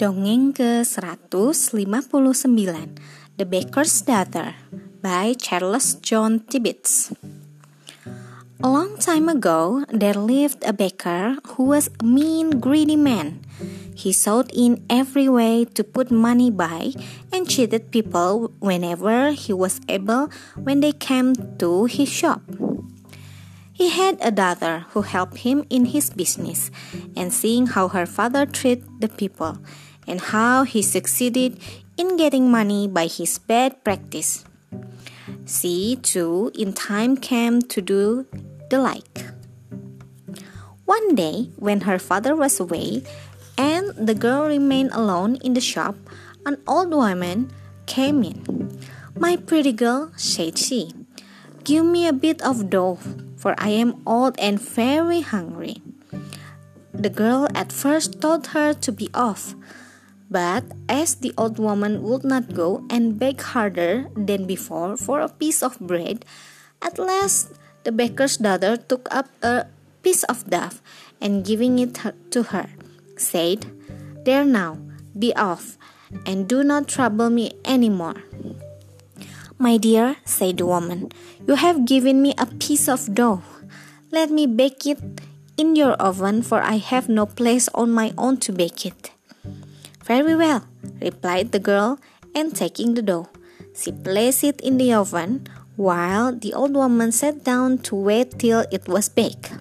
Dongeng ke-159 The Baker's Daughter by Charles John Tibbets A long time ago, there lived a baker who was a mean, greedy man. He sought in every way to put money by and cheated people whenever he was able when they came to his shop. He had a daughter who helped him in his business, and seeing how her father treated the people, and how he succeeded in getting money by his bad practice, she too in time came to do the like. One day, when her father was away and the girl remained alone in the shop, an old woman came in. My pretty girl, said she, give me a bit of dough for I am old and very hungry. The girl at first told her to be off, but as the old woman would not go and beg harder than before for a piece of bread, at last the baker's daughter took up a piece of dough and giving it to her, said, There now, be off, and do not trouble me any more. My dear, said the woman, you have given me a piece of dough. Let me bake it in your oven, for I have no place on my own to bake it. Very well, replied the girl, and taking the dough, she placed it in the oven, while the old woman sat down to wait till it was baked.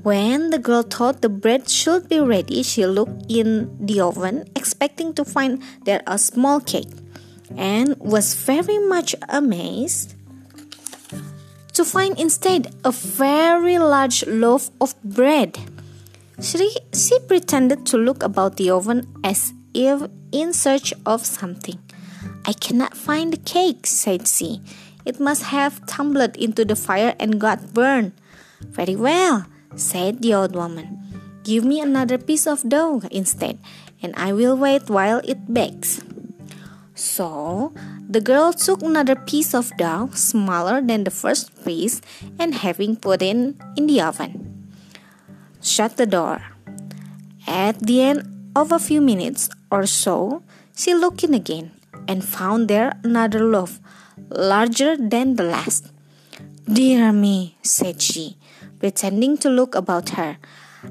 When the girl thought the bread should be ready, she looked in the oven, expecting to find there a small cake and was very much amazed to find instead a very large loaf of bread. She, she pretended to look about the oven as if in search of something. I cannot find the cake, said she. It must have tumbled into the fire and got burned. Very well, said the old woman. Give me another piece of dough instead, and I will wait while it bakes. So the girl took another piece of dough smaller than the first piece and having put it in the oven, shut the door. At the end of a few minutes or so, she looked in again and found there another loaf, larger than the last. Dear me, said she, pretending to look about her.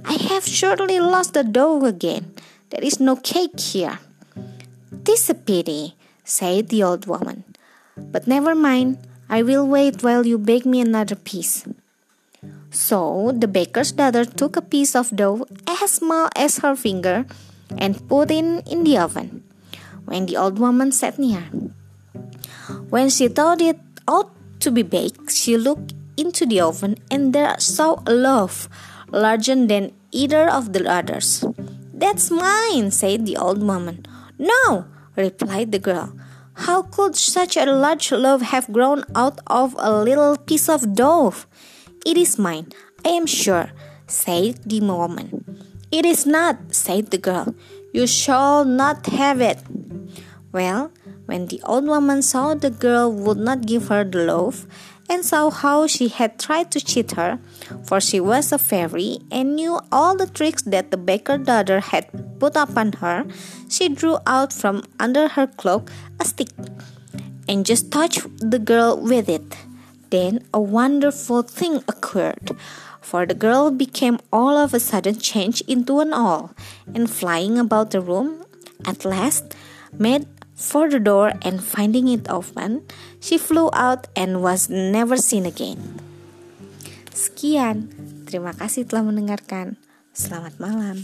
I have surely lost the dough again. There is no cake here. "'Tis a pity," said the old woman. "But never mind, I will wait while you bake me another piece." So the baker's daughter took a piece of dough as small as her finger and put it in the oven, when the old woman sat near. When she thought it ought to be baked, she looked into the oven and there saw a loaf larger than either of the others. That's mine, said the old woman. No, replied the girl. How could such a large loaf have grown out of a little piece of dough? It is mine, I am sure, said the woman. It is not, said the girl. You shall not have it. Well, when the old woman saw the girl would not give her the loaf, and saw how she had tried to cheat her, for she was a fairy and knew all the tricks that the baker's daughter had put upon her, she drew out from under her cloak a stick and just touched the girl with it. Then a wonderful thing occurred, for the girl became all of a sudden changed into an owl, and flying about the room, at last made for the door and finding it open, she flew out and was never seen again. Sekian, terima kasih telah mendengarkan. Selamat malam.